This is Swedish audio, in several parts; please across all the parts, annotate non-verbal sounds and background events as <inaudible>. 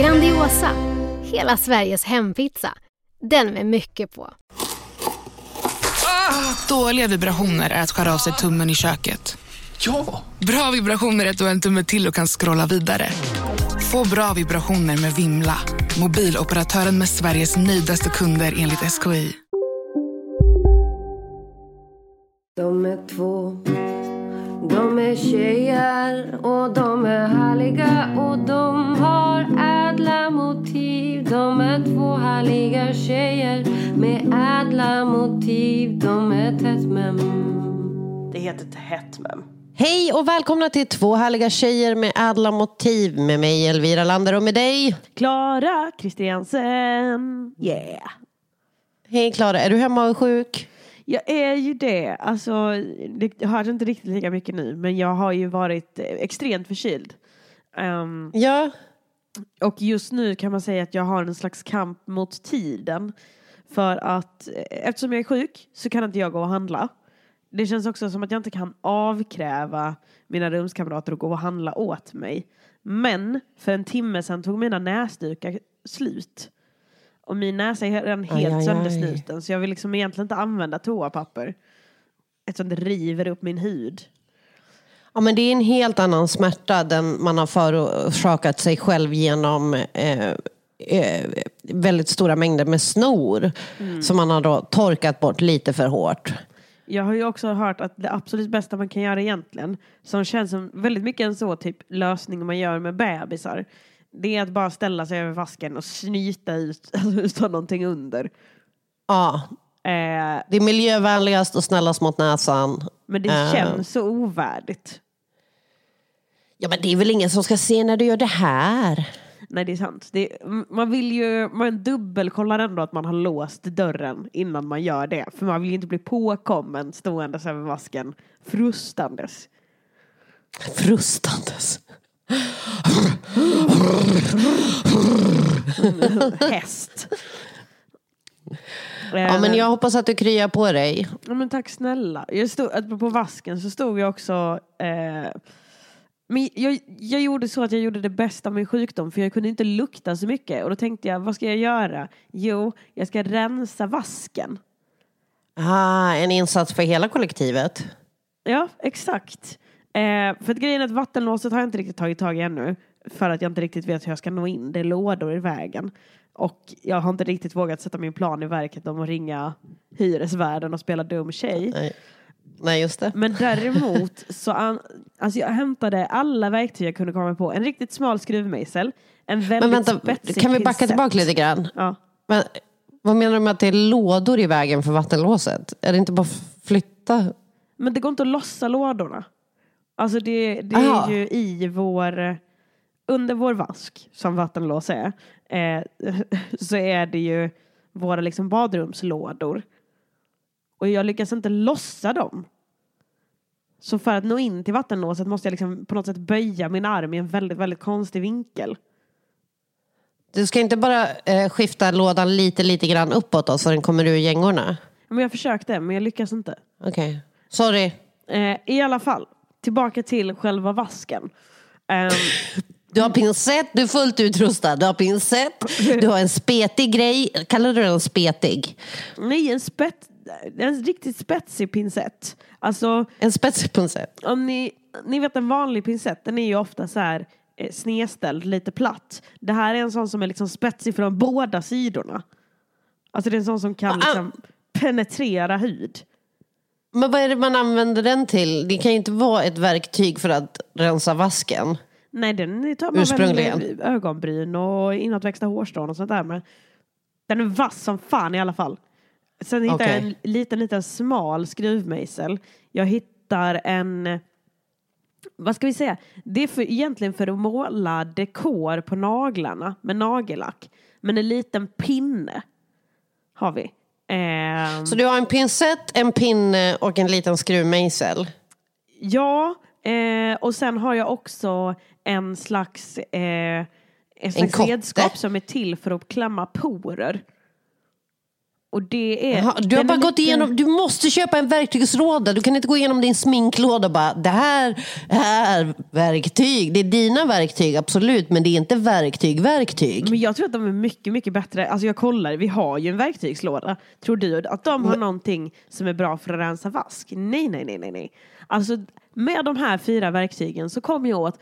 Grandiosa, hela Sveriges hempizza. Den med mycket på. Dåliga vibrationer är att skära av sig tummen i köket. Ja! Bra vibrationer är att du har en tumme till och kan scrolla vidare. Få bra vibrationer med Vimla. Mobiloperatören med Sveriges nöjdaste kunder enligt SKI. De är två, de är tjejer och de är härliga och de har ädla motiv. De är två härliga tjejer med ädla motiv. De är tätt mem. Det heter Tätt mem. Hej och välkomna till två härliga tjejer med ädla motiv med mig Elvira Lander och med dig. Klara Kristiansen. Yeah. Hej Klara, är du hemma och sjuk? Jag är ju det. Alltså, det hörs inte riktigt lika mycket nu, men jag har ju varit extremt förkyld. Ehm, Ja. och just nu kan man säga att jag har en slags kamp mot tiden. För att eh, eftersom jag är sjuk så kan inte jag gå och handla. Det känns också som att jag inte kan avkräva mina rumskamrater att gå och handla åt mig. Men för en timme sedan tog mina näsdukar slut. Och min näsa är redan helt Aj, aj, aj. söndersnuten så jag vill liksom egentligen inte använda toapapper. Eftersom det river upp min hud. ja, men det är en helt annan smärta den man har förorsakat sig själv genom eh, eh, väldigt stora mängder med snor som man har då torkat bort lite för hårt. Jag har ju också hört att det absolut bästa man kan göra egentligen, som känns som väldigt mycket en så typ lösning man gör med bebisar, det är att bara ställa sig över vasken och snyta ut, <laughs> alltså utan någonting under. Ja, Eh, det är miljövänligast och snällast mot näsan. men det Eh. känns så ovärdigt. Ja, men det är väl ingen som ska se när du gör det här? Nej, det är sant. Det, man vill ju, man dubbelkollar ändå att man har låst dörren innan man gör det. För man vill ju inte bli påkommen ståendes över vasken, frustandes. Frustandes. Häst. Ja, men jag hoppas att du kryar på dig. Ja, men tack snälla. Jag stod, apropå vasken så stod jag också... Eh, men jag, jag gjorde så att jag gjorde det bästa av min sjukdom för jag kunde inte lukta så mycket. Och då tänkte jag, vad ska jag göra? Jo, jag ska rensa vasken. Ah, en insats för hela kollektivet. Ja, exakt. Eh, för att grejen är att vattenlåset har jag inte riktigt tagit tag i ännu. För att jag inte riktigt vet hur jag ska nå in. Det är lådor i vägen. Och jag har inte riktigt vågat sätta min plan i verket om att ringa hyresvärden och spela dum tjej. Nej, Nej just det. Men däremot så an, alltså jag hämtade alla verktyg jag kunde komma på. En riktigt smal skruvmejsel. En väldigt Men vänta, spetsig kan vi backa tillbaka lite grann? Ja. Men, vad menar du med att det är lådor i vägen för vattenlåset? Är det inte bara att flytta? Men det går inte att lossa lådorna. Alltså det, det är ju i vår, under vår vask som vattenlås är, eh, <laughs> så är det ju våra liksom badrumslådor. Och jag lyckas inte lossa dem. Så för att nå in till vattenlåset måste jag liksom på något sätt böja min arm i en väldigt, väldigt konstig vinkel. Du ska inte bara eh, skifta lådan lite, lite grann uppåt då, så den kommer ur gängorna? Men jag försökte, men jag lyckas inte. Okej. Sorry. Eh, I alla fall, tillbaka till själva vasken. Ehm, Du har pincett, du är fullt utrustad. Du har pincett, du har en spetig grej. Kallar du den spetig? nej, en, spett, en riktigt spetsig pincett. Alltså, En spetsig pincett? om ni, ni vet en vanlig pincett, den är ju ofta så här eh, snedställd, lite platt. Det här är en sån som är liksom spetsig från båda sidorna. Alltså det är en sån som kan Ah, liksom penetrera hud. Men vad är det man använder den till? Det kan ju inte vara ett verktyg för att rensa vasken. Nej, den tar man väl ögonbryn och inåtväxta hårstrån och sånt där med. Den är vass som fan i alla fall. Sen hittar jag Okej. en liten, liten smal skruvmejsel. Jag hittar en vad ska vi säga? Det är för, egentligen för att måla dekor på naglarna med nagellack. Men en liten pinne har vi. Ehm, Så du har en pincett, en pinne och en liten skruvmejsel. Ja, eh, och sen har jag också en slags, eh, en slags kotte? redskap som är till för att klämma porer. Och det är... Jaha, du har bara gått lite- igenom, du måste köpa en verktygslåda. Du kan inte gå igenom din sminklåda och bara, det här är verktyg. Det är dina verktyg, absolut, men det är inte verktyg, verktyg. Men jag tror att de är mycket, mycket bättre. Alltså jag kollar, vi har ju en verktygslåda. Tror du att de har någonting som är bra för att rensa vask? Nej, nej, nej, nej, nej. Alltså med de här fyra verktygen så kom jag åt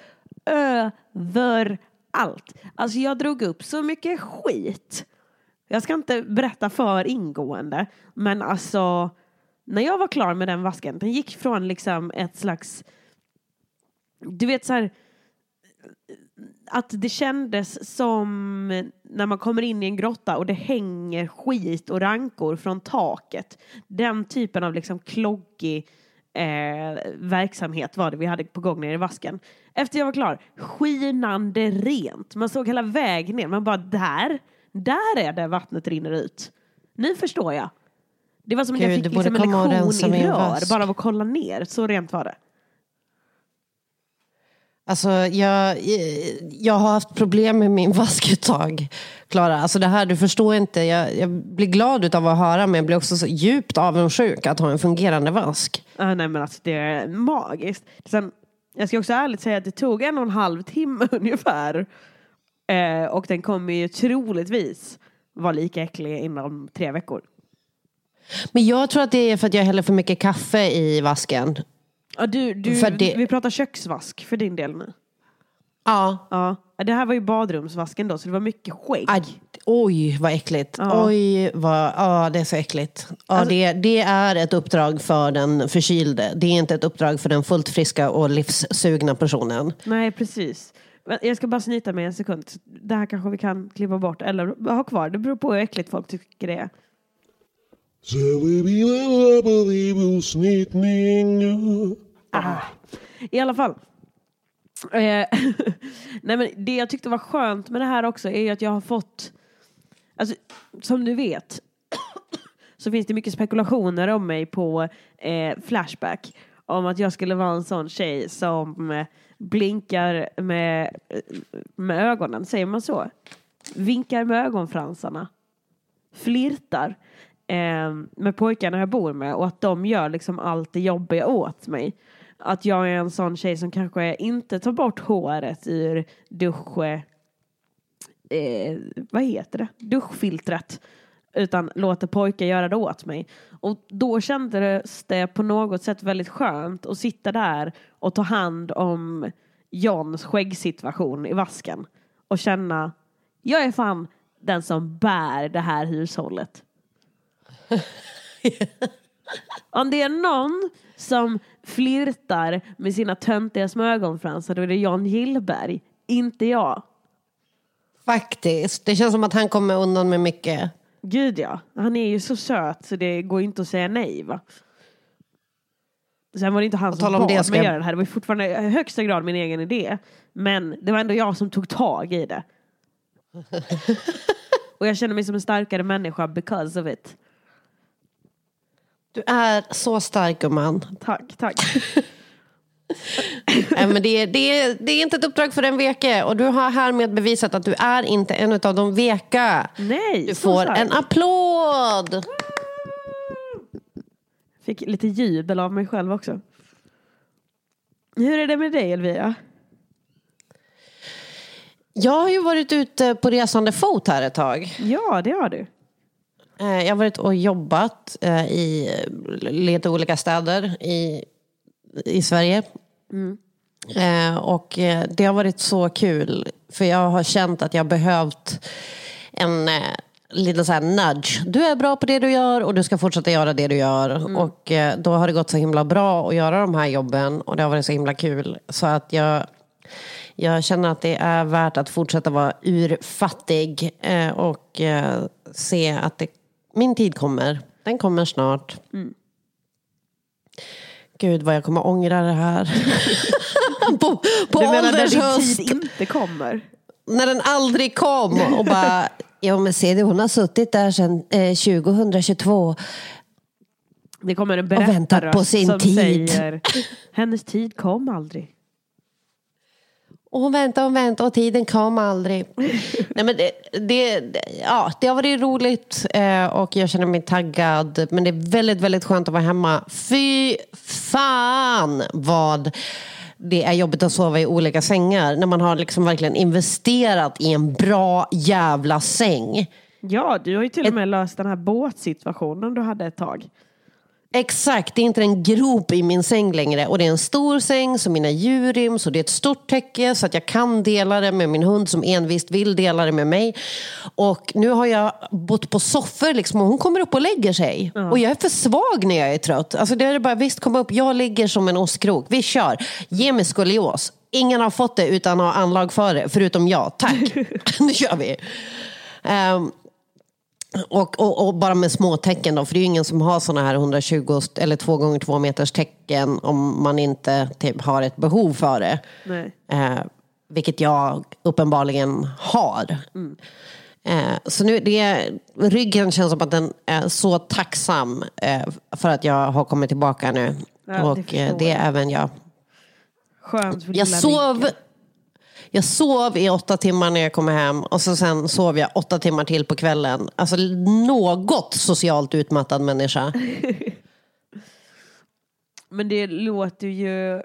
överallt. Alltså jag drog upp så mycket skit. Jag ska inte berätta för ingående, men alltså när jag var klar med den vasken, den gick från liksom ett slags, du vet så här, att det kändes som när man kommer in i en grotta och det hänger skit och rankor från taket. Den typen av liksom kloggig eh, verksamhet var det vi hade på gång nere i vasken. Efter jag var klar, skinande rent. Man såg hela vägen ner. Man bara, där, där är det vattnet rinner ut. Nu förstår jag. Det var som att jag fick liksom en lektion i rör bara av att kolla ner. Så rent var det. Alltså, jag, jag har haft problem med min vask ett tag, Klara. Alltså det här, du förstår inte. Jag, jag blir glad av att höra, men jag blir också så djupt avundsjuk att ha en fungerande vask. Ah, nej men alltså det är magiskt. Sen, jag ska också ärligt säga att det tog en och en halv timme <laughs> ungefär. Eh, och den kommer ju troligtvis vara lika äcklig inom tre veckor. Men jag tror att det är för att jag häller för mycket kaffe i vasken. Ja, du, du, det- Vi pratar köksvask för din del nu. Ja. Ja, det här var ju badrumsvasken då så det var mycket skägg. Aj, oj, vad äckligt. Ja. Oj, vad, ja, det är så äckligt. Ja, det, det är ett uppdrag för den förkylde. Det är inte ett uppdrag för den fullt friska och livssugna personen. Nej precis. Jag ska bara snyta mig en sekund. Det här kanske vi kan klippa bort eller ha kvar. Det beror på hur äckligt folk tycker det är. I alla fall. Eh, <laughs> nej men det jag tyckte var skönt med det här också är att jag har fått, alltså, som du vet, <clears throat> så finns det mycket spekulationer om mig på eh, Flashback. Om att jag skulle vara en sån tjej som eh, blinkar med, med ögonen, säger man så? Vinkar med ögonfransarna. Flirtar eh, med pojkarna jag bor med och att de gör liksom allt det jobbiga åt mig. Att jag är en sån tjej som kanske inte tar bort håret ur dusch... Eh, vad heter det? Duschfiltret. Utan låter pojkar göra det åt mig. Och då kändes det på något sätt väldigt skönt att sitta där och ta hand om Johns skäggsituation i vasken. Och känna, jag är fan den som bär det här hushållet. <laughs> Om det är någon som flirtar med sina töntiga små ögonfransar då är det Jan Gillberg, inte jag. Faktiskt. Det känns som att han kommer undan med mycket. Gud ja, han är ju så söt så det går inte att säga nej va. Sen var det inte han som bad mig ska göra det här, det var ju fortfarande i högsta grad min egen idé. Men det var ändå jag som tog tag i det. <laughs> Och jag känner mig som en starkare människa because of it. Du är så stark gumman. Tack, tack. <laughs> Nej, men det, är- det, det är inte ett uppdrag för en veke och du har härmed bevisat att du är inte en av de veka. Nej, Du får starkt. en applåd! Fick lite jubel av mig själv också. Hur är det med dig Elvira? Jag har ju varit ute på resande fot här ett tag. Ja, det har du. Eh, Jag har varit och jobbat eh, i lite olika städer i, i Sverige. Eh, Och eh, det har varit så kul. För jag har känt att jag har behövt en eh, liten så här nudge. Du är bra på det du gör och du ska fortsätta göra det du gör. Och eh, då har det gått så himla bra att göra de här jobben. Och det har varit så himla kul. Så att jag, jag känner att det är värt att fortsätta vara urfattig. Eh, och eh, se att det, min tid kommer. Den kommer snart. Gud vad jag kommer ångra det här. <laughs> på, på Du menar när din höst. tid inte kommer? När den aldrig kom och bara, <laughs> ja men se det, hon har suttit där sedan eh, 2022. Det kommer en Och väntat på sin som tid. säger hennes tid kom aldrig. Och hon väntade och väntade och tiden kom aldrig. <laughs> Nej, men det, det, ja, det har varit roligt eh, och jag känner mig taggad. Men det är väldigt, väldigt skönt att vara hemma. Fy fan vad det är jobbigt att sova i olika sängar. När man har liksom verkligen investerat i en bra jävla säng. Ja, du har ju till och med löst den här båtsituationen du hade ett tag. Exakt, det är inte en grop i min säng längre. Och det är en stor säng som mina djur ryms och det är ett stort täcke så att jag kan dela det med min hund som envist vill dela det med mig. Och nu har jag bott på soffor liksom, och hon kommer upp och lägger sig. Och jag är för svag när jag är trött. Alltså det är bara, visst kom upp, jag ligger som en ostkrok. Vi kör. Ge mig skolios. Ingen har fått det utan har anlag för det, förutom jag. Tack, <laughs> <laughs> nu kör vi. Ehm, och, och, och bara med små tecken då, för det är ju ingen som har såna här 120 eller 2 gånger 2 meters tecken om man inte typ, har ett behov för det. Eh, vilket jag uppenbarligen har. Eh, så nu, det, ryggen känns som att den är så tacksam eh, för att jag har kommit tillbaka nu. Ja, det och eh, det är jag. även jag. Skönt för Jag sov, ryggen. Jag sov i åtta timmar när jag kom hem och så sen sov jag åtta timmar till på kvällen. Alltså något socialt utmattad människa. <laughs> Men det låter ju...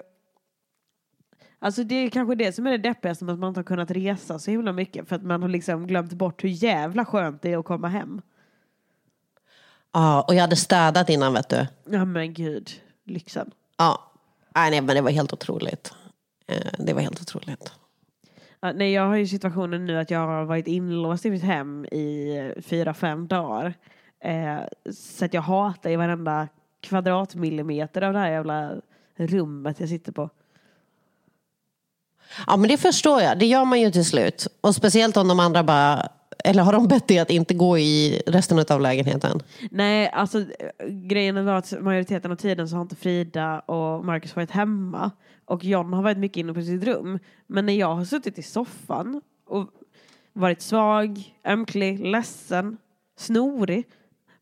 Alltså det är kanske det som är det deppigaste med att man inte har kunnat resa så himla mycket. För att man har liksom glömt bort hur jävla skönt det är att komma hem. Ja, och jag hade städat innan vet du. Ja men gud, lyxen. Ja, nej, men det var helt otroligt. Eh, Det var helt otroligt. Nej, jag har ju situationen nu att jag har varit inlåst i mitt hem i fyra, fem dagar. Eh, så att jag hatar i varenda kvadratmillimeter av det här jävla rummet jag sitter på. Ja men det förstår jag, det gör man ju till slut. Och speciellt om de andra bara, eller har de bett dig att inte gå i resten av lägenheten? Nej, alltså eh, grejen var att majoriteten av tiden så har inte Frida och Marcus varit hemma. Och John har varit mycket inne på sitt rum. Men när jag har suttit i soffan och varit svag, ömklig, ledsen, snorig.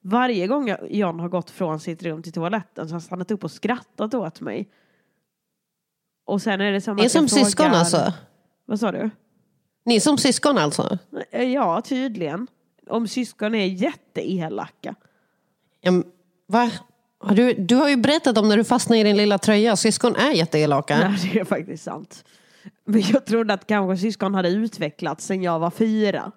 Varje gång John har gått från sitt rum till toaletten så har han stannat upp och skrattat åt mig. Och sen är det som Ni är som syskon frågar- alltså? Vad sa du? Ni är som syskon alltså? Ja, tydligen. Om syskon är jätteelaka. Ja, va? Du, du har ju berättat om när du fastnade i din lilla tröja. Syskon är jätteelaka. Nej, det är faktiskt sant. Men jag trodde att kanske syskon hade utvecklats sen jag var fyra.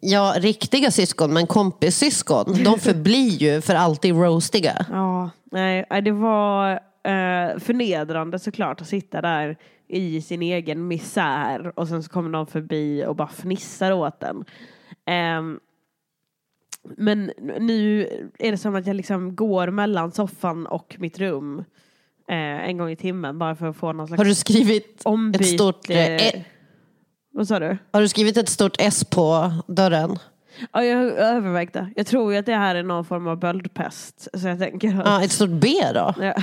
Ja, riktiga syskon, men kompissyskon, de <laughs> förblir ju för alltid roastiga. Ja, nej, det var eh, förnedrande såklart att sitta där i sin egen misär och sen så kommer någon förbi och bara fnissar åt den. Ehm, men nu är det som att jag liksom går mellan soffan och mitt rum eh, en gång i timmen bara för att få någon slags Har du skrivit ombyte. ett stort, eh, eh, Vad sa du? har du skrivit ett stort S på dörren? Ja, jag det. Jag tror ju att det här är någon form av böldpest. Så jag tänker att, Ja, ett stort B då? ja,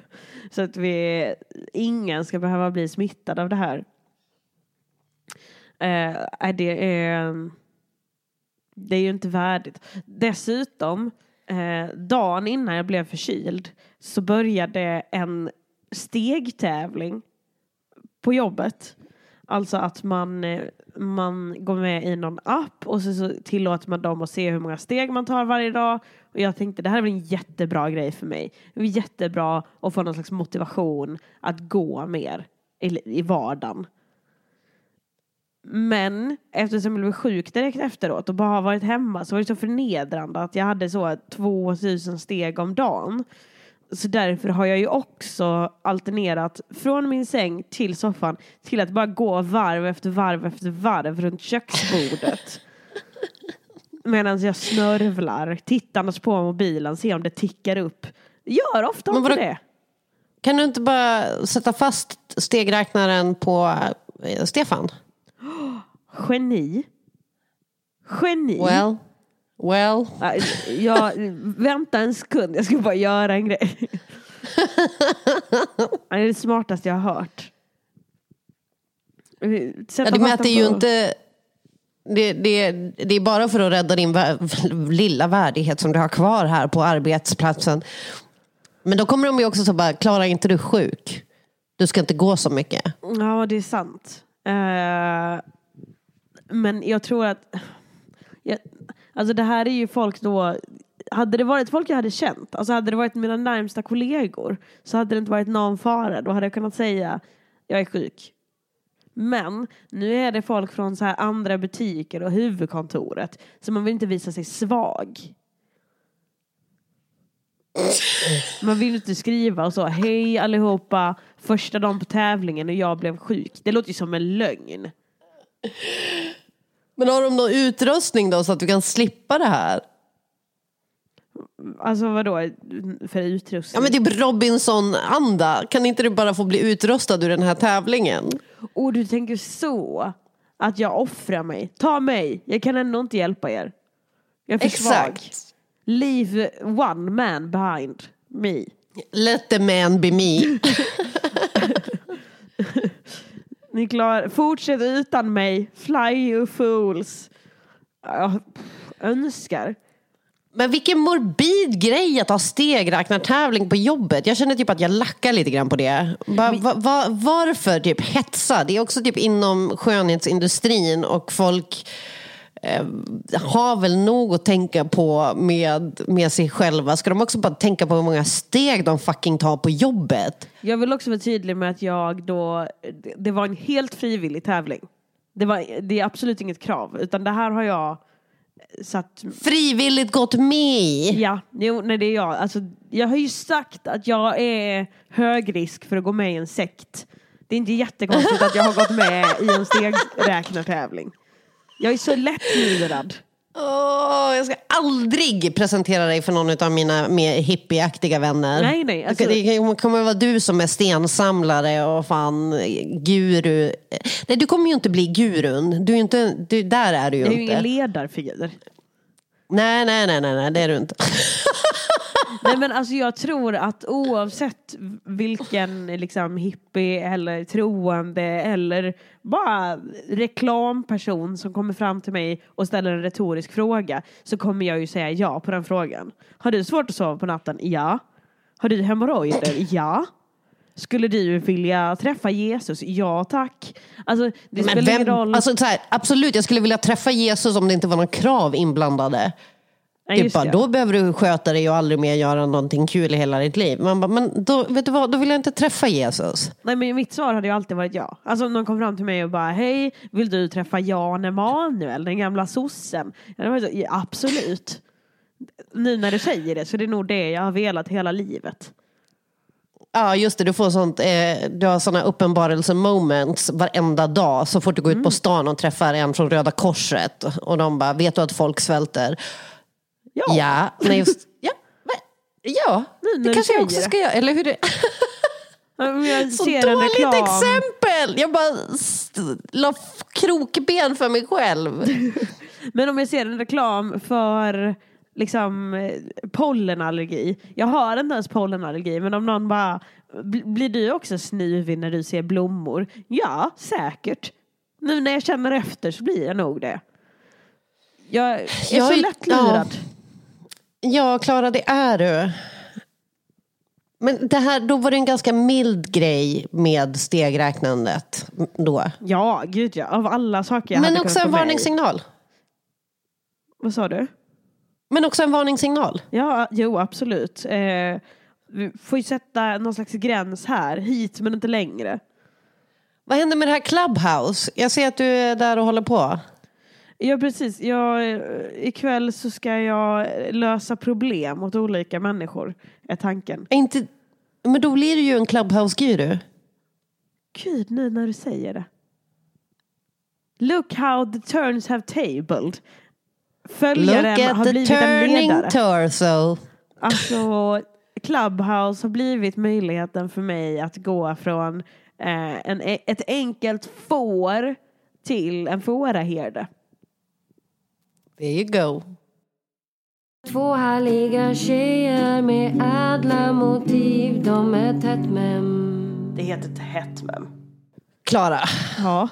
<laughs> så att vi, ingen ska behöva bli smittad av det här. Eh, det är det är ju inte värdigt. Dessutom, eh, dagen innan jag blev förkyld så började en stegtävling på jobbet. Alltså att man, eh, man går med i någon app och så, så tillåter man dem att se hur många steg man tar varje dag. Och jag tänkte det här är väl en jättebra grej för mig. Det är jättebra att få någon slags motivation att gå mer i, i vardagen. Men eftersom jag blev sjuk direkt efteråt och bara har varit hemma så var det så förnedrande att jag hade så 2000 steg om dagen. Så därför har jag ju också alternerat från min säng till soffan till att bara gå varv efter varv efter varv runt köksbordet. <laughs> Medan jag snörvlar, tittandes på mobilen, se om det tickar upp. Gör ofta Men inte det. Kan du inte bara sätta fast stegräknaren på eh, Stefan? Geni. Geni. Well, well. Ja, Jag, vänta en sekund, jag ska bara göra en grej. <laughs> Det är det smartaste jag har hört. Sätta Ja, fasta mäter ju inte... Det, det, det är bara för att rädda din lilla värdighet som du har kvar här på arbetsplatsen. Men då kommer de ju också så bara, Klara inte du sjuk? Du ska inte gå så mycket. Ja, det är sant. Eh, men jag tror att... Jag, alltså det här är ju folk då... Hade det varit folk jag hade känt, alltså hade det varit mina närmsta kollegor så hade det inte varit någon fara. Då hade jag kunnat säga jag är sjuk. Men nu är det folk från så här andra butiker och huvudkontoret så man vill inte visa sig svag. Man vill inte skriva och så, hej allihopa, första dagen på tävlingen och jag blev sjuk. Det låter ju som en lögn. Men har de någon utrustning då så att du kan slippa det här? Alltså vadå för utrustning? Ja men typ Robinson-anda. Kan inte du bara få bli utrustad ur den här tävlingen? Och du tänker så? Att jag offrar mig? Ta mig, jag kan ändå inte hjälpa er. Jag är för svag. Exakt. Leave one man behind me. Let the man be me. <laughs> Ni klarar, fortsätt utan mig, fly you fools. Jag önskar. Men vilken morbid grej att ha stegräknartävling på jobbet. Jag känner typ att jag lackar lite grann på det. Va, va, va, varför typ hetsa? Det är också typ inom skönhetsindustrin och folk har väl nog att tänka på med, med sig själva. Ska de också bara tänka på hur många steg de fucking tar på jobbet? Jag vill också vara tydlig med att jag då, det var en helt frivillig tävling. Det, var, det är absolut inget krav, utan det här har jag satt Frivilligt gått med i. Ja, jo, nej det är jag. Alltså, jag har ju sagt att jag är högrisk för att gå med i en sekt. Det är inte jättekonstigt att jag har gått med i en stegräknartävling. Jag är så lättlurad. Åh, jag ska aldrig presentera dig för någon av mina mer hippieaktiga vänner. Nej, nej, alltså- det kommer vara du som är stensamlare och fan guru. Nej, du kommer ju inte bli gurun. Du är inte, du, där är du ju Jag är ju inte. ingen ledarfigur. nej, nej, nej, nej, nej, det är du inte. Nej men alltså jag tror att oavsett vilken liksom hippie eller troende eller bara reklamperson som kommer fram till mig och ställer en retorisk fråga så kommer jag ju säga ja på den frågan. Har du svårt att sova på natten? Ja. Har du hemorrojder? Ja. Skulle du vilja träffa Jesus? Ja tack. Alltså det Men spelar ingen vem, roll. alltså, så här, absolut, jag skulle vilja träffa Jesus om det inte var någon krav inblandade. Typ bara, då behöver du sköta dig och aldrig mer göra någonting kul i hela ditt liv. Man bara, men då, vet du vad, då vill jag inte träffa Jesus. Nej men mitt svar hade ju alltid varit ja. Alltså om någon kom fram till mig och bara hej, vill du träffa Jan Emanuel, den gamla sossen? Så, ja, absolut. Nu när du säger det så det är nog det jag har velat hela livet. Ja, just det. Du får sånt, eh, du har såna uppenbarelse-moments varenda dag. Så fort du går Mm. ut på stan och träffar en från Röda Korset. Och de bara, vet du att folk svälter? Ja. Ja. Nej, just, ja. Men, ja, Nu det kanske jag också ska göra. Eller hur? Det, <laughs> så dåligt reklam. exempel! Jag bara la krokben för mig själv. <laughs> Men om jag ser en reklam för liksom eh, pollenallergi. Jag har inte ens pollenallergi men om någon bara "Bl- blir du också snuvig när du ser blommor? Ja, säkert. Nu när jag känner efter så blir jag nog det. Jag är Jag så lättlurad. Ja, Klara, det är du. Men det här, då var det en ganska mild grej med stegräknandet. Då. Ja, gud ja. Av alla saker jag Men hade också en med i. varningssignal. Vad sa du? Men också en varningssignal. Ja, jo absolut. Eh, vi får ju sätta någon slags gräns här. Hit men inte längre. Vad händer med det här Clubhouse? Jag ser att du är där och håller på. Ja precis. Jag, eh, ikväll så ska jag lösa problem åt olika människor. Är tanken. Inte, men då blir du ju en Clubhouse-guru. Gud nu när du säger det. Look how the turns have tabled. Look Följaren at har the blivit en turning ledare. torso. Alltså, Clubhouse har blivit möjligheten för mig att gå från eh, en, ett enkelt får till en fåraherde. There you go. Två härliga tjejer med ädla motiv. De är tätt mem. Det heter Tätt mem. Klara. Ja.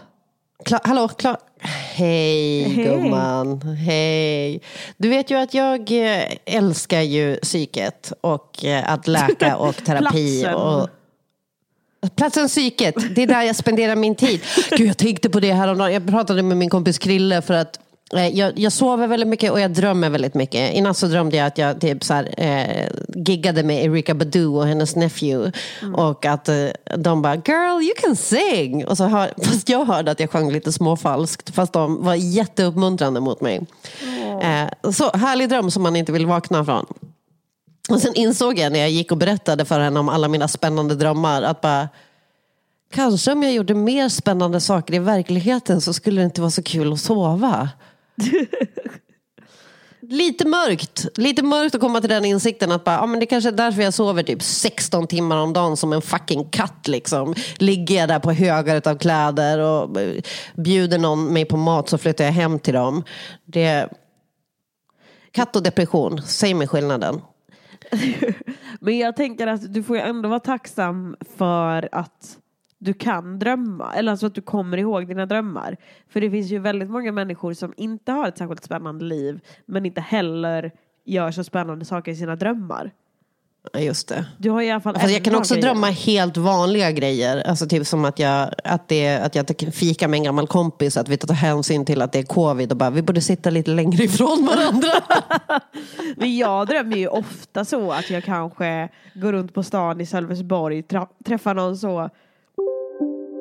Kla- Hallå, Klara. Hej, Hej. gumman. Hej. Du vet ju att jag eh, älskar ju psyket och eh, att läka <laughs> och terapi. Och Platsen psyket, det är där jag spenderar min tid. Gud, jag tänkte på det häromdagen. Jag pratade med min kompis Krille för att jag, jag sover väldigt mycket och jag drömmer väldigt mycket. Innan så drömde jag att jag typ så här, eh, giggade med Erika Badu och hennes nephew. Och att eh, de bara, girl you can sing. Och så hör, <laughs> fast jag hörde att jag sjöng lite småfalskt. Fast de var jätteuppmuntrande mot mig. Eh, så härlig dröm som man inte vill vakna från. Och sen insåg jag när jag gick och berättade för henne om alla mina spännande drömmar att bara Kanske om jag gjorde mer spännande saker i verkligheten så skulle det inte vara så kul att sova. <laughs> lite mörkt. Lite mörkt att komma till den insikten att bara, ah, men det kanske är därför jag sover typ 16 timmar om dagen som en fucking katt. Liksom. Ligger jag där på högar av kläder och eh, bjuder någon mig på mat så flyttar jag hem till dem. Det... Katt och depression, säg mig skillnaden. <laughs> Men jag tänker att du får ju ändå vara tacksam för att du kan drömma. Eller alltså att du kommer ihåg dina drömmar. För det finns ju väldigt många människor som inte har ett särskilt spännande liv. Men inte heller gör så spännande saker i sina drömmar. Just det. Du har i alla fall Fast jag kan också grej. drömma helt vanliga grejer. Alltså typ som att jag, att det, att jag fikar med en gammal kompis. Att vi tar hänsyn till att det är covid och bara vi borde sitta lite längre <laughs> ifrån varandra. <laughs> Men jag drömmer ju ofta så att jag kanske går runt på stan i Sölvesborg, träffar någon så.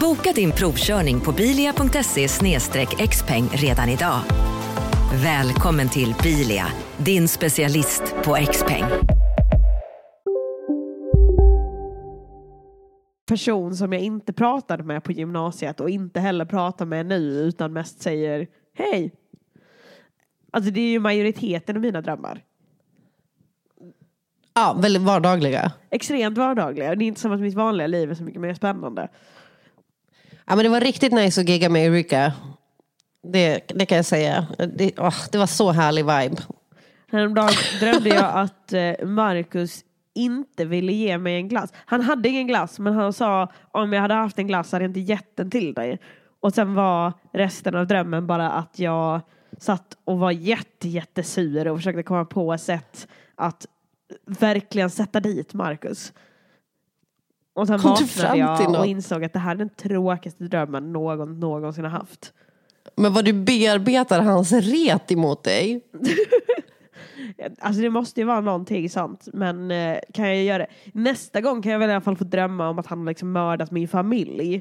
Boka din provkörning på bilia.se xpeng redan idag. Välkommen till Bilia, din specialist på XPeng. person som jag inte pratade med på gymnasiet och inte heller pratar med nu utan mest säger hej. Alltså det är ju majoriteten av mina drömmar. Ja, väldigt vardagliga. Extremt vardagliga. Det är inte som att mitt vanliga liv är så mycket mer spännande. Ja, men det var riktigt nice att gigga med Erika. Det, det kan jag säga. Det, åh, det var så härlig vibe. Häromdagen <laughs> drömde jag att eh, Marcus inte ville ge mig en glass. Han hade ingen glass men han sa om jag hade haft en glass hade jag inte gett den till dig. Och sen var resten av drömmen bara att jag satt och var jätte, jättesur och försökte komma på ett sätt att verkligen sätta dit Marcus. Och sen Kom vaknade jag och insåg att det här är den tråkigaste drömmen någon någonsin har haft. Men vad du bearbetar hans ret emot dig. <laughs> Alltså det måste ju vara någonting sånt. Men eh, kan jag göra det? Nästa gång kan jag väl i alla fall få drömma om att han har liksom mördat min familj.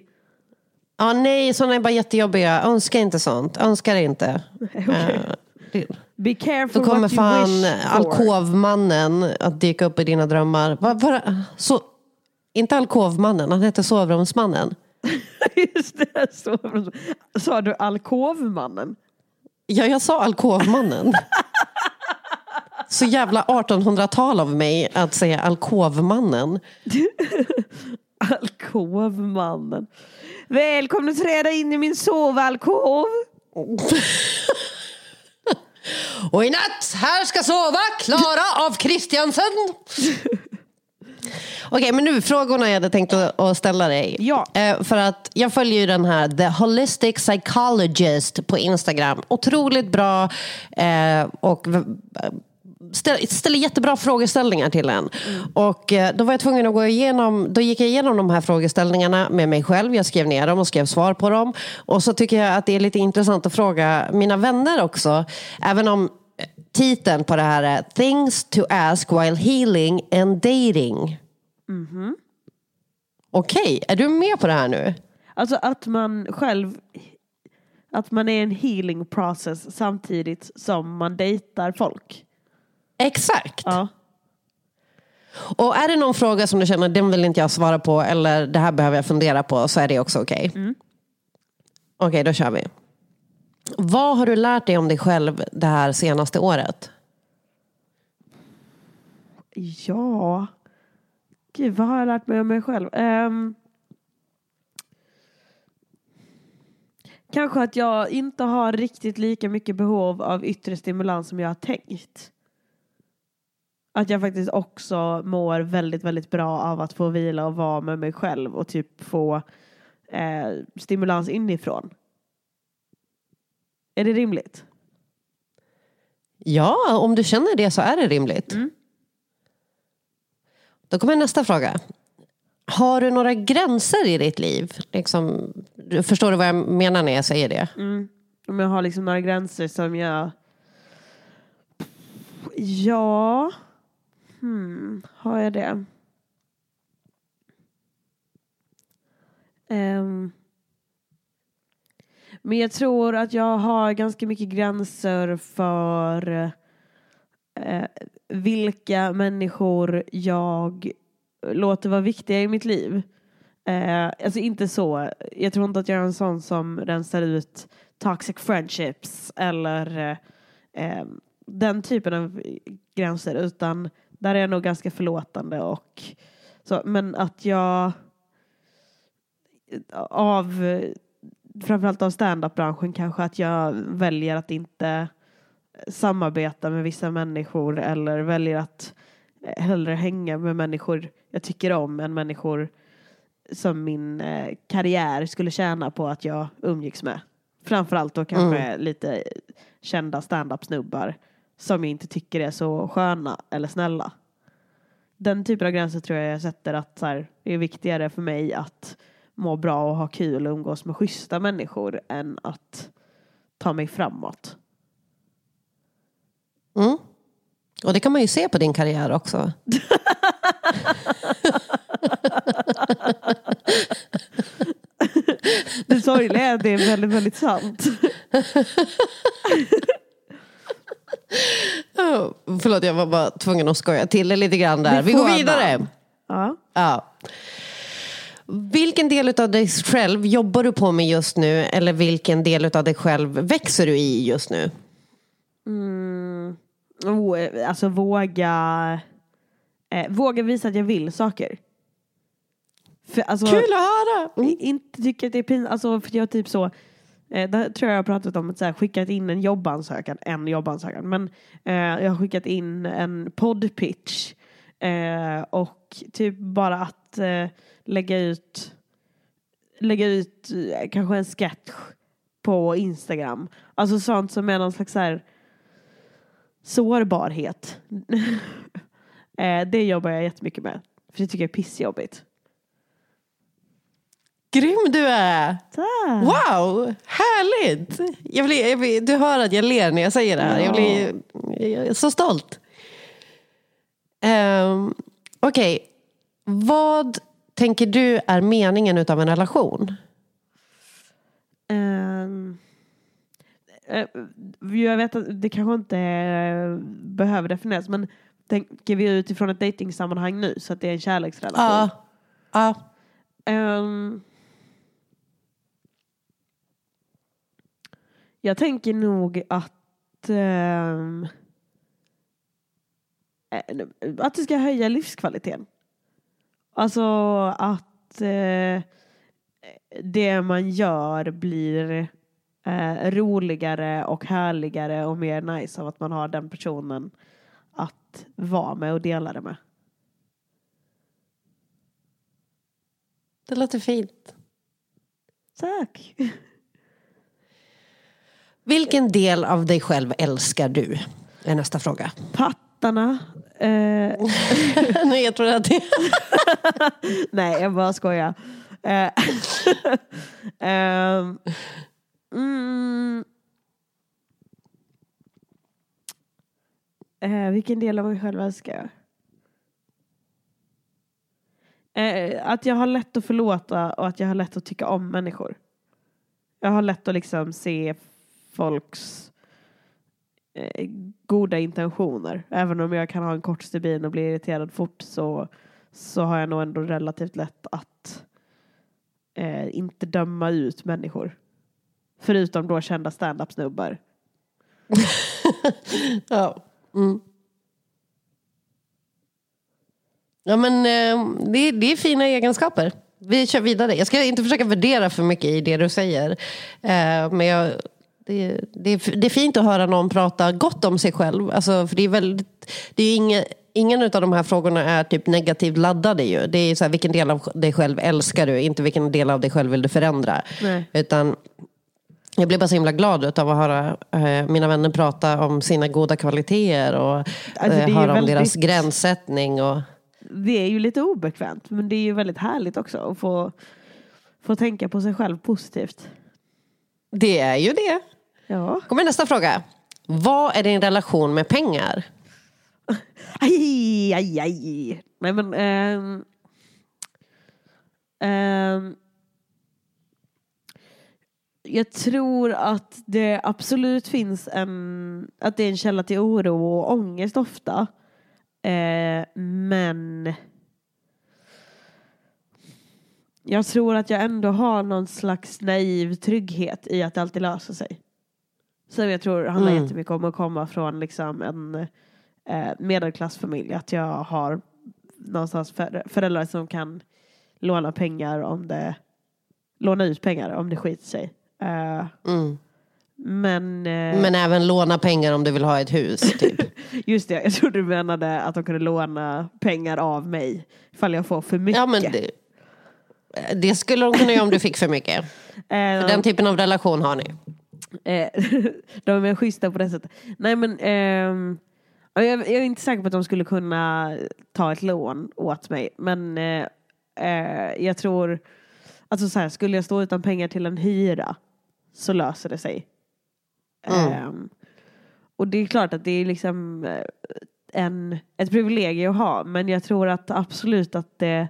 Ja, nej, sådana är bara jättejobbiga. Önska inte sånt. Önska det inte. <laughs> Eh, det- Be careful Då kommer what you fan wish for. alkovmannen att dyka upp i dina drömmar. Va, va, så, inte alkovmannen, han heter sovrumsmannen. <laughs> Just det, så, sa du alkovmannen? Ja, jag sa alkovmannen. <laughs> Så jävla 1800-tal av mig att säga alkovmannen. <laughs> Alkovmannen. Välkommen att träda in i min sovalkov. Och i natt, här ska sova Klara av Kristiansen. Okej, men nu frågorna jag hade tänkt att ställa dig. Ja. Eh, för att jag följer ju den här The Holistic Psychologist på Instagram. Otroligt bra eh, och ställer jättebra frågeställningar till en. Och eh, då var jag tvungen att gå igenom, då gick jag igenom de här frågeställningarna med mig själv. Jag skrev ner dem och skrev svar på dem. Och så tycker jag att det är lite intressant att fråga mina vänner också. Även om titeln på det här är Things to ask while healing and dating. Mhm. Okej, är du med på det här nu? Alltså att man själv, att man är en healing process samtidigt som man dejtar folk. Exakt. Ja. Och är det någon fråga som du känner den vill inte jag svara på eller det här behöver jag fundera på så är det också okej. Okej, då kör vi. Vad har du lärt dig om dig själv det här senaste året? Ja. Gud, vad har jag lärt mig om mig själv? Um... kanske att jag inte har riktigt lika mycket behov av yttre stimulans som jag har tänkt. Att jag faktiskt också mår väldigt, väldigt bra av att få vila och vara med mig själv och typ få eh, stimulans inifrån. Är det rimligt? Ja, om du känner det så är det rimligt. Då kommer nästa fråga. Har du några gränser i ditt liv? Liksom, förstår du vad jag menar när jag säger det? Mm. Om jag har liksom några gränser som jag... Ja. Hmm. Har jag det? Ehm. Men jag tror att jag har ganska mycket gränser för eh, vilka människor jag låter vara viktiga i mitt liv. Eh, alltså inte så. Jag tror inte att jag är en sån som rensar ut toxic friendships eller eh, den typen av gränser utan där är jag nog ganska förlåtande och så. Men att jag av framförallt av standup-branschen kanske att jag väljer att inte samarbeta med vissa människor eller väljer att hellre hänga med människor jag tycker om än människor som min eh, karriär skulle tjäna på att jag umgicks med. Framförallt då kanske lite kända stand-up-snubbar som jag inte tycker är så sköna eller snälla. Den typen av gränser tror jag jag sätter att så här, det är viktigare för mig att må bra och ha kul och umgås med schyssta människor än att ta mig framåt. Mm. Och det kan man ju se på din karriär också. <laughs> Det sorgliga är att det är väldigt, väldigt sant. <laughs> Oh, förlåt, jag var bara tvungen att skoja till det lite grann där. Vi går vidare. Ja. Ja. Vilken del av dig själv jobbar du på med just nu? Eller vilken del av dig själv växer du i just nu? Mm. Oh, eh, alltså våga eh, Våga visa att jag vill saker. För, alltså, Kul att höra! Mm. Inte tycka att det är pinsamt. Alltså, för jag typ så. Eh, där tror jag jag har pratat om att så här, skickat in en jobbansökan. En jobbansökan. Men eh, jag har skickat in en poddpitch. Eh, och typ bara att eh, lägga ut lägga ut eh, kanske en sketch på Instagram. Alltså sånt som är någon slags så här sårbarhet. <laughs> eh, det jobbar jag jättemycket med. För det tycker jag är pissjobbigt. Grym du är! Tack. Wow, härligt! Jag blir, jag blir, du hör att jag ler när jag säger det här. Jag blir jag är så stolt. Um, Okej, vad tänker du är meningen utav en relation? Eh, jag vet att det kanske inte eh, behöver definieras men tänker vi utifrån ett dejtingsammanhang nu så att det är en kärleksrelation? Ja. ja. Ehm, jag tänker nog att eh, att det ska höja livskvaliteten. Alltså att eh, det man gör blir eh, roligare och härligare och mer nice av att man har den personen att vara med och dela det med. Det låter fint. Tack. Vilken del av dig själv älskar du? är nästa fråga. Hattarna. Eh, Nej, jag tror att det... <laughs> Nej, jag bara skojar. Eh, <laughs> ehm, mm, eh, vilken del av mig själv älskar jag? Eh, att jag har lätt att förlåta och att jag har lätt att tycka om människor. Jag har lätt att liksom se folks Eh, goda intentioner. Även om jag kan ha en kort stubin och bli irriterad fort så, så har jag nog ändå relativt lätt att eh, inte döma ut människor. Förutom då kända standup snubbar. <laughs> ja. Mm. Ja men eh, det, det är fina egenskaper. Vi kör vidare. Jag ska inte försöka värdera för mycket i det du säger. Eh, men jag, det, det, är- det är fint att höra någon prata gott om sig själv. Alltså, för det är väldigt, det är inga, ingen av de här frågorna är typ negativt laddade. Ju. Det är så här, vilken del av dig själv älskar du? Inte vilken del av dig själv vill du förändra. Nej. Utan jag blir bara så himla glad av att höra eh, mina vänner prata om sina goda kvaliteter och Alltså, eh, höra om väldigt- deras gränssättning. Och, Det är ju lite obekvämt men det är ju väldigt härligt också att få, få tänka på sig själv positivt. det är ju det. Ja. Kommer nästa fråga. Vad är din relation med pengar? Aj, aj, aj. Nej men... ehm, ehm, jag tror att det absolut finns en... Att det är en källa till oro och ångest ofta. Eh, men... Jag tror att jag ändå har någon slags naiv trygghet i att det alltid löser sig. Som jag tror handlar Mm. jättemycket om att komma från liksom en eh, medelklassfamilj. Att jag har någonstans för, föräldrar som kan låna pengar om det låna ut pengar om det skiter sig. Eh, Mm. men, eh, Men även låna pengar om du vill ha ett hus. Typ. <laughs> just det, jag trodde du menade att de kunde låna pengar av mig ifall jag får för mycket. ja, men det, det skulle de kunna göra om du fick för mycket. <laughs> Eh, För den typen av relation har ni. Eh, <laughs> de är schyssta på det sättet. Nej men ja, jag, jag är inte säker på att de skulle kunna ta ett lån åt mig. Men eh, eh, jag tror, alltså så här, skulle jag stå utan pengar till en hyra så löser det sig. Mm. Ehm, och det är klart att det är liksom eh, en, ett privilegium att ha. Men jag tror att absolut att det,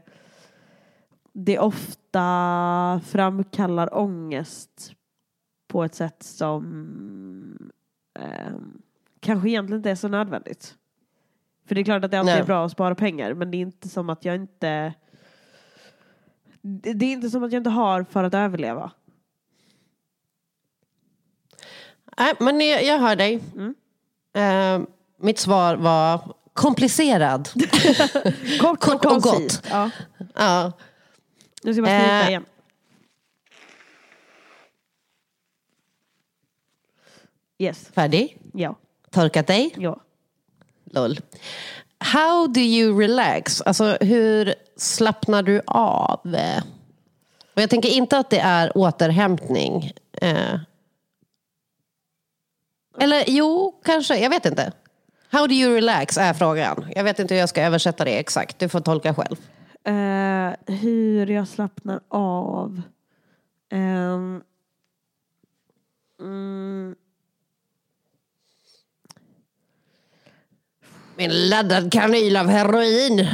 det ofta framkallar ångest på ett sätt som ehm, kanske egentligen inte är så nödvändigt. För det är klart att det alltid Nej. är bra att spara pengar men det är inte som att jag inte det är inte som att jag inte har för att överleva. Nej, men jag, jag hör dig. Mm. Eh, mitt svar var komplicerad. <laughs> Kort, Kort och koncist. gott. Ja. Ja. Nu ska jag bara Eh. igen. Yes. Färdig? Ja. Torkat dig? Ja. Lol. How do you relax? Alltså hur slappnar du av? Och jag tänker inte att det är återhämtning. Eh. Eller jo, kanske. Jag vet inte. How do you relax är frågan. Jag vet inte hur jag ska översätta det exakt. Du får tolka själv. Eh, hur jag slappnar av. Ehm, mm, Min laddad kanyl av heroin. <laughs>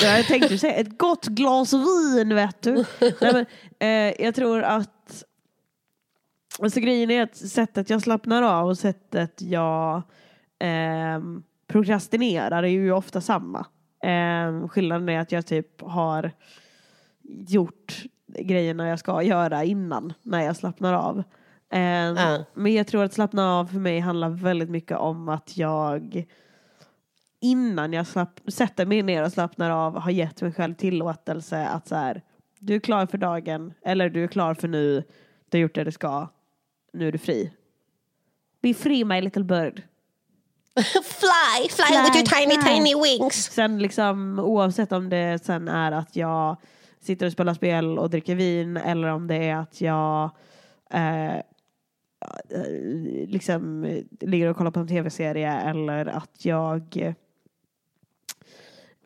ja, jag tänkte säga ett gott glas vin vet du. Nej, men, eh, jag tror att alltså, grejen är att sättet jag slappnar av och sättet jag ehm, prokrastinerar är ju ofta samma. Eh, skillnaden är att jag typ har gjort grejerna jag ska göra innan när jag slappnar av. Eh, Ja. Men jag tror att slappna av för mig handlar väldigt mycket om att jag innan jag slapp, sätter mig ner och slappnar av har gett mig själv tillåtelse att så här, du är klar för dagen eller du är klar för nu, du har gjort det du ska, nu är du fri. Be free my little bird. <laughs> fly, fly, with your tiny, tiny wings. Sen liksom oavsett om det sen är att jag sitter och spelar spel och dricker vin eller om det är att jag eh, eh, liksom ligger och kollar på en tv-serie eller att jag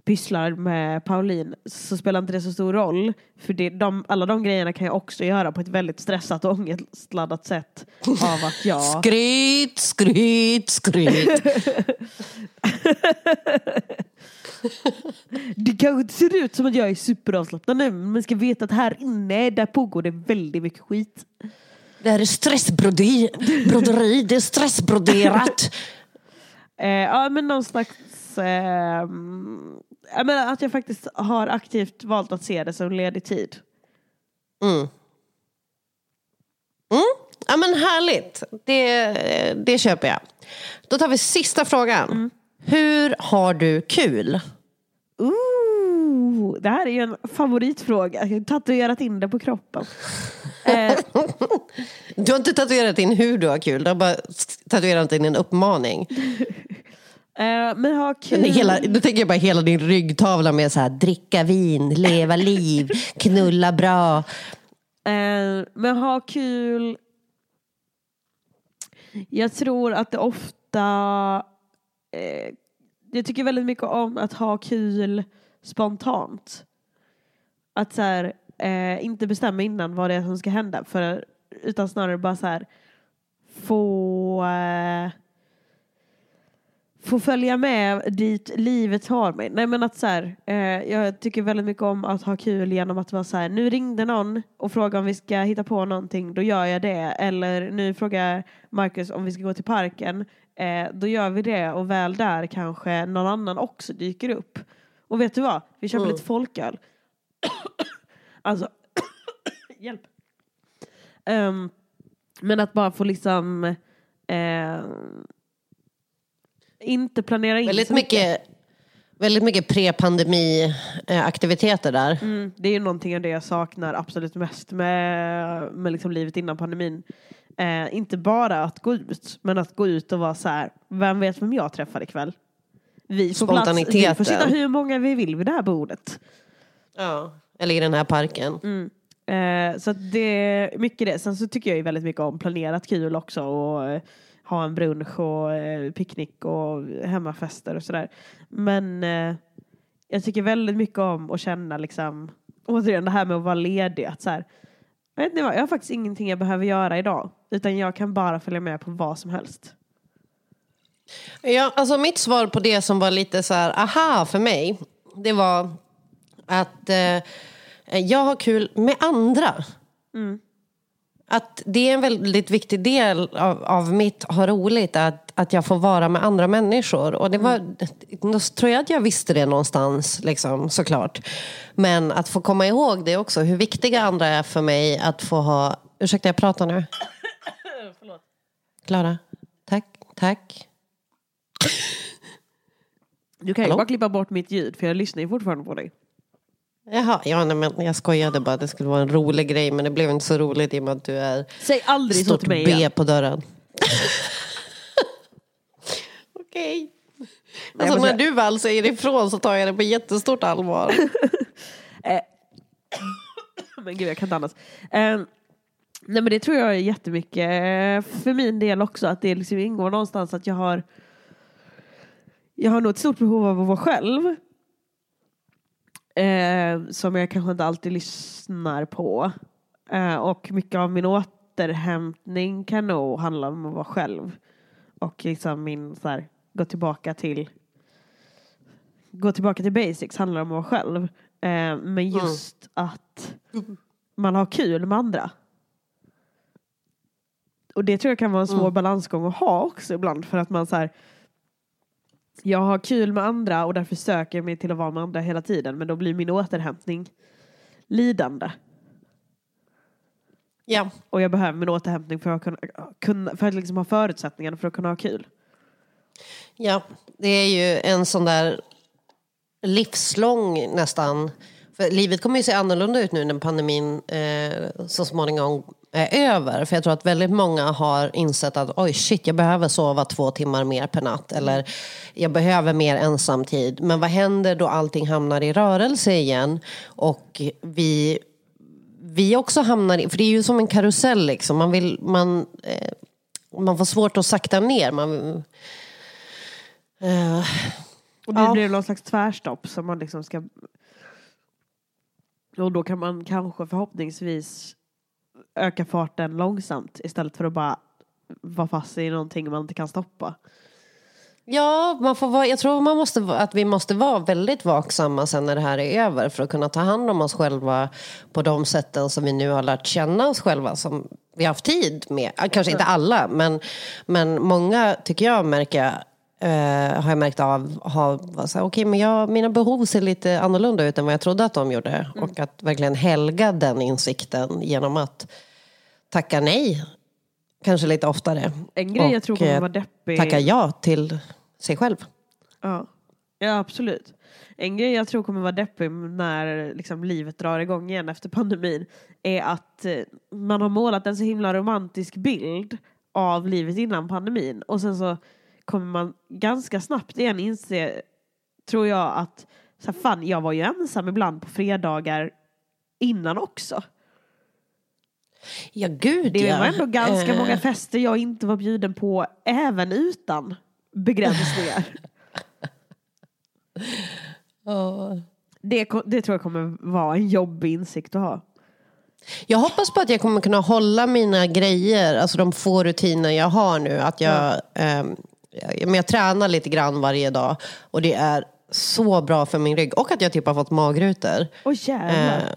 pysslar med Pauline så spelar inte det så stor roll. För det, de, alla de grejerna kan jag också göra på ett väldigt stressat och ångestladdat sätt. Av att jag... <laughs> Skryt, skryt, skryt. <laughs> Det kanske inte ser ut som att jag är superavslappnad nu men man ska veta att här inne där pågår det väldigt mycket skit. Det här är stressbroderi, broderi, det är stressbroderat. <laughs> Eh, ja men någon slags... Eh, jag menar att jag faktiskt har aktivt valt att se det som ledig tid. Mm. Mm. Ja men härligt, det, det köper jag. Då tar vi sista frågan. Hur har du kul? Ooh, det här är ju en favoritfråga. Jag har tatuerat in det på kroppen. <laughs> eh, Du har inte tatuerat in hur du har kul, du har bara tatuerat in en uppmaning. <laughs> eh, men ha kul. Men Hela, då tänker jag bara hela din ryggtavla med så här, dricka vin, leva liv, <laughs> knulla bra. Eh, men ha kul. Jag tror att det ofta... Eh, jag tycker väldigt mycket om att ha kul spontant. Att så här, inte bestämma innan vad det är som ska hända. För, utan snarare bara så här få... Få följa med dit livet tar mig. Nej men att så här, eh, jag tycker väldigt mycket om att ha kul genom att vara så här, nu ringde någon och frågade om vi ska hitta på någonting, då gör jag det. Eller nu frågar Marcus om vi ska gå till parken, eh, då gör vi det och väl där kanske någon annan också dyker upp. Och vet du vad? Vi köper Mm. lite folköl. <coughs> alltså, <coughs> hjälp. Ehm, men att bara få liksom eh, inte planera in Väldigt så mycket, väldigt mycket pre-pandemi-aktiviteter där. Mm, det är ju någonting av det jag saknar absolut mest med, med liksom livet innan pandemin. Eh, inte bara att gå ut, men att gå ut och vara så här, vem vet vem jag träffar ikväll? Vi får, plats, vi får sitta hur många vi vill vid det här bordet. Ja. Eller i den här parken. Mm. Eh, så det är mycket det. Sen så tycker jag ju väldigt mycket om planerat kul också och eh, ha en brunch och eh, picknick och hemmafester och sådär. Men eh, jag tycker väldigt mycket om att känna liksom, återigen det här med att vara ledig. Att så här, vet ni vad, jag har faktiskt ingenting jag behöver göra idag. Utan jag kan bara följa med på vad som helst. Ja, alltså mitt svar på det som var lite så här, aha för mig, det var att eh, jag har kul med andra. Att det är en väldigt viktig del av, av mitt ha roligt, att, att jag får vara med andra människor. Och det var, då tror jag att jag visste det någonstans, liksom, såklart. Men att få komma ihåg det också, hur viktiga andra är för mig att få ha... Ursäkta, jag pratar nu. <coughs> Klara, tack, tack. Du kan ju Hallå? bara klippa bort mitt ljud för jag lyssnar ju fortfarande på dig. Jaha, ja, nej, men jag skojade bara. Det skulle vara en rolig grej, men det blev inte så roligt i och med att du är Säg aldrig så stort till mig B igen. på dörren. <laughs> Okej. Alltså men när du väl säger ifrån så tar jag det på jättestort allvar. <laughs> Men gud, jag kan inte andas. Eh, nej men det tror jag är jättemycket eh, för min del också. Att det liksom ingår någonstans att jag har jag har nog ett stort behov av att vara själv. Eh, som jag kanske inte alltid lyssnar på. Eh, och mycket av min återhämtning kan nog handla om att vara själv. Och liksom min så här, gå tillbaka till gå tillbaka till basics handlar om att vara själv. Eh, men just att man har kul med andra. Och det tror jag kan vara en svår Mm. balansgång att ha också ibland för att man så här jag har kul med andra och därför söker jag mig till att vara med andra hela tiden men då blir min återhämtning lidande. Ja. Och jag behöver min återhämtning för att, kunna, kunna, för att liksom ha förutsättningarna för att kunna ha kul. Ja, det är ju en sån där livslång nästan. För livet kommer ju se annorlunda ut nu när pandemin eh, så småningom är över. För jag tror att väldigt många har insett att oj shit, jag behöver sova två timmar mer per natt. Eller jag behöver mer ensamtid. Men vad händer då allting hamnar i rörelse igen? Och vi vi också hamnar i, för det är ju som en karusell liksom. Man vill, man, eh, man får svårt att sakta ner. Man, eh, Och det ja. blir någon slags tvärstopp som man liksom ska... Och då kan man kanske förhoppningsvis öka farten långsamt istället för att bara vara fast i någonting man inte kan stoppa. Ja, man får vara, jag tror man måste, att vi måste vara väldigt vaksamma sen när det här är över för att kunna ta hand om oss själva på de sätten som vi nu har lärt känna oss själva som vi har haft tid med. Kanske inte alla, men, men många tycker jag märker eh, har jag märkt av har så här, okej men jag, mina behov ser lite annorlunda ut än vad jag trodde att de gjorde. Och att verkligen helga den insikten genom att tacka nej kanske lite oftare. En grej jag tror kommer eh, vara deppig- Tacka ja till sig själv. Ja. ja, absolut. En grej jag tror kommer vara deppig när liksom, livet drar igång igen efter pandemin är att eh, man har målat en så himla romantisk bild av livet innan pandemin och sen så kommer man ganska snabbt igen inse, tror jag, att så här, fan, jag var ju ensam ibland på fredagar innan också. Ja, gud Det ja. var ändå ganska Eh, många fester jag inte var bjuden på även utan begränsningar. <laughs> Det, ko- det tror jag kommer vara en jobbig insikt att ha. Jag hoppas på att jag kommer kunna hålla mina grejer, alltså de få rutiner jag har nu. Att jag, ehm, jag, men jag tränar lite grann varje dag och det är så bra för min rygg. Och att jag typ har fått magrutor. Åh jävlar. Eh,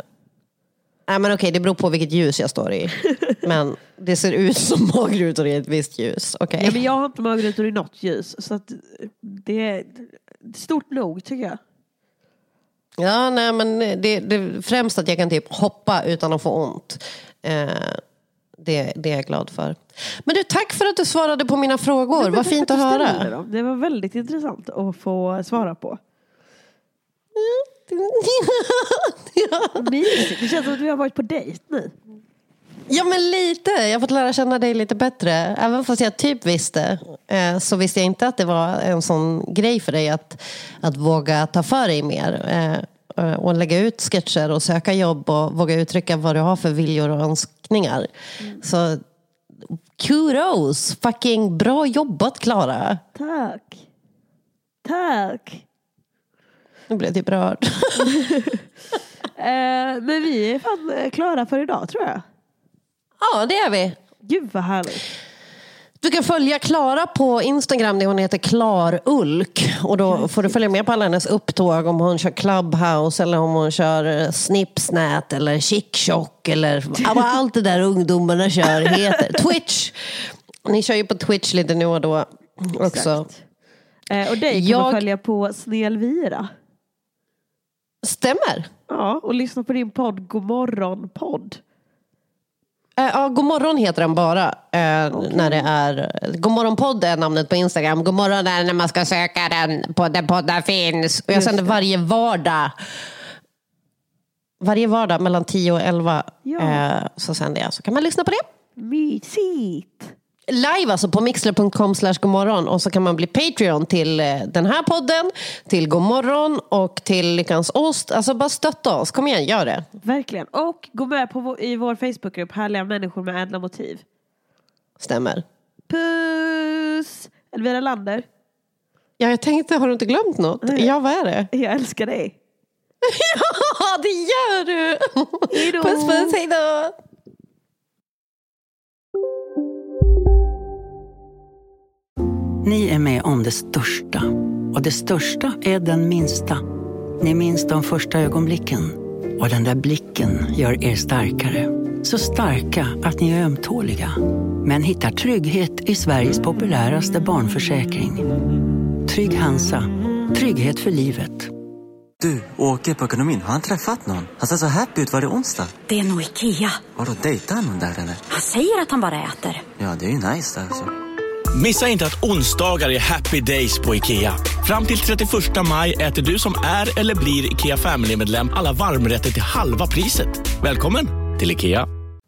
Nej men okej, det beror på vilket ljus jag står i. <laughs> Men det ser ut som magrutor i ett visst ljus. Okej. Ja, men jag har inte magrutor i något ljus. Så att det är stort nog tycker jag. Ja, nej men det, det främst att jag kan typ hoppa utan att få ont. Eh, det, det är jag glad för. Men du, tack för att du svarade på mina frågor. Vad fint att höra. dem. Det var väldigt intressant att få svara på. <laughs> Mysigt. Det känns som att vi har varit på dejt nu. Ja men lite, jag har fått lära känna dig lite bättre. Även fast jag typ visste eh, så visste jag inte att det var en sån grej för dig att, att våga ta för dig mer. Eh, och lägga ut sketcher och söka jobb och våga uttrycka vad du har för viljor och önskningar. Så kudos, fucking bra jobbat Klara. Tack. Tack. Nu blev jag typ rörd. <laughs> Eh, men vi är fan eh, klara för idag tror jag. Ja, det är vi. Gud vad härligt. Du kan följa Klara på Instagram där hon heter Klarulk. Och då får du följa med på alla hennes upptåg om hon kör Clubhouse eller om hon kör eh, Snipsnät eller Chickchock eller <laughs> vad allt det där ungdomarna kör heter. <laughs> Twitch. Ni kör ju på Twitch lite nu och då också. Eh, och dig kan Jag- man följa på Snelvira. Stämmer. Ja, och lyssna på din podd Godmorgon podd. Eh, Ja, Godmorgon heter den bara. eh, När det är, Godmorgonpodd är namnet på Instagram. Godmorgon är när man ska söka den på där poddar finns. Och jag sänder varje vardag. Varje vardag mellan 10 och 11 Ja. eh, så sänder jag. Så kan man lyssna på det. Mysigt. Live alltså på mixler.com slash godmorgon. Och så kan man bli Patreon till eh, den här podden, till Godmorgon och till Lyckans Ost. Alltså bara stötta oss. Kom igen, gör det. Verkligen. Och gå med på vår, i vår Facebookgrupp Härliga människor med ädla motiv. Stämmer. Puss! Elvira Lander. Ja, jag tänkte, har du inte glömt något? Ja, vad är det? <laughs> Jag älskar dig. <laughs> Ja, det gör du! Hejdå. Puss puss, hej då! Ni är med om det största. Och det största är den minsta. Ni minns de första ögonblicken. Och den där blicken gör er starkare. Så starka att ni är ömtåliga. Men hittar trygghet i Sveriges populäraste barnförsäkring. Trygg Hansa. Trygghet för livet. Du, åker på ekonomin. Har han träffat någon? Han ser så happy ut. Var det onsdag? Det är nog Ikea. Har du dejtat någon där eller? Han säger att han bara äter. Ja, det är ju nice alltså. Missa inte att onsdagar är happy days på IKEA. Fram till 31 maj äter du som är eller blir IKEA Family-medlem alla varmrätter till halva priset. Välkommen till IKEA.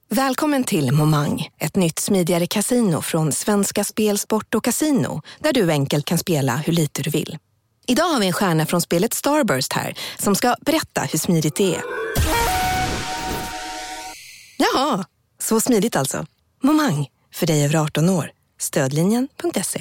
Välkommen till Momang, ett nytt smidigare kasino från Svenska Spel, Sport och Casino där du enkelt kan spela hur lite du vill. Idag har vi en stjärna från spelet Starburst här som ska berätta hur smidigt det är. Jaha, så smidigt alltså. Momang, för dig över 18 år. Stödlinjen.se.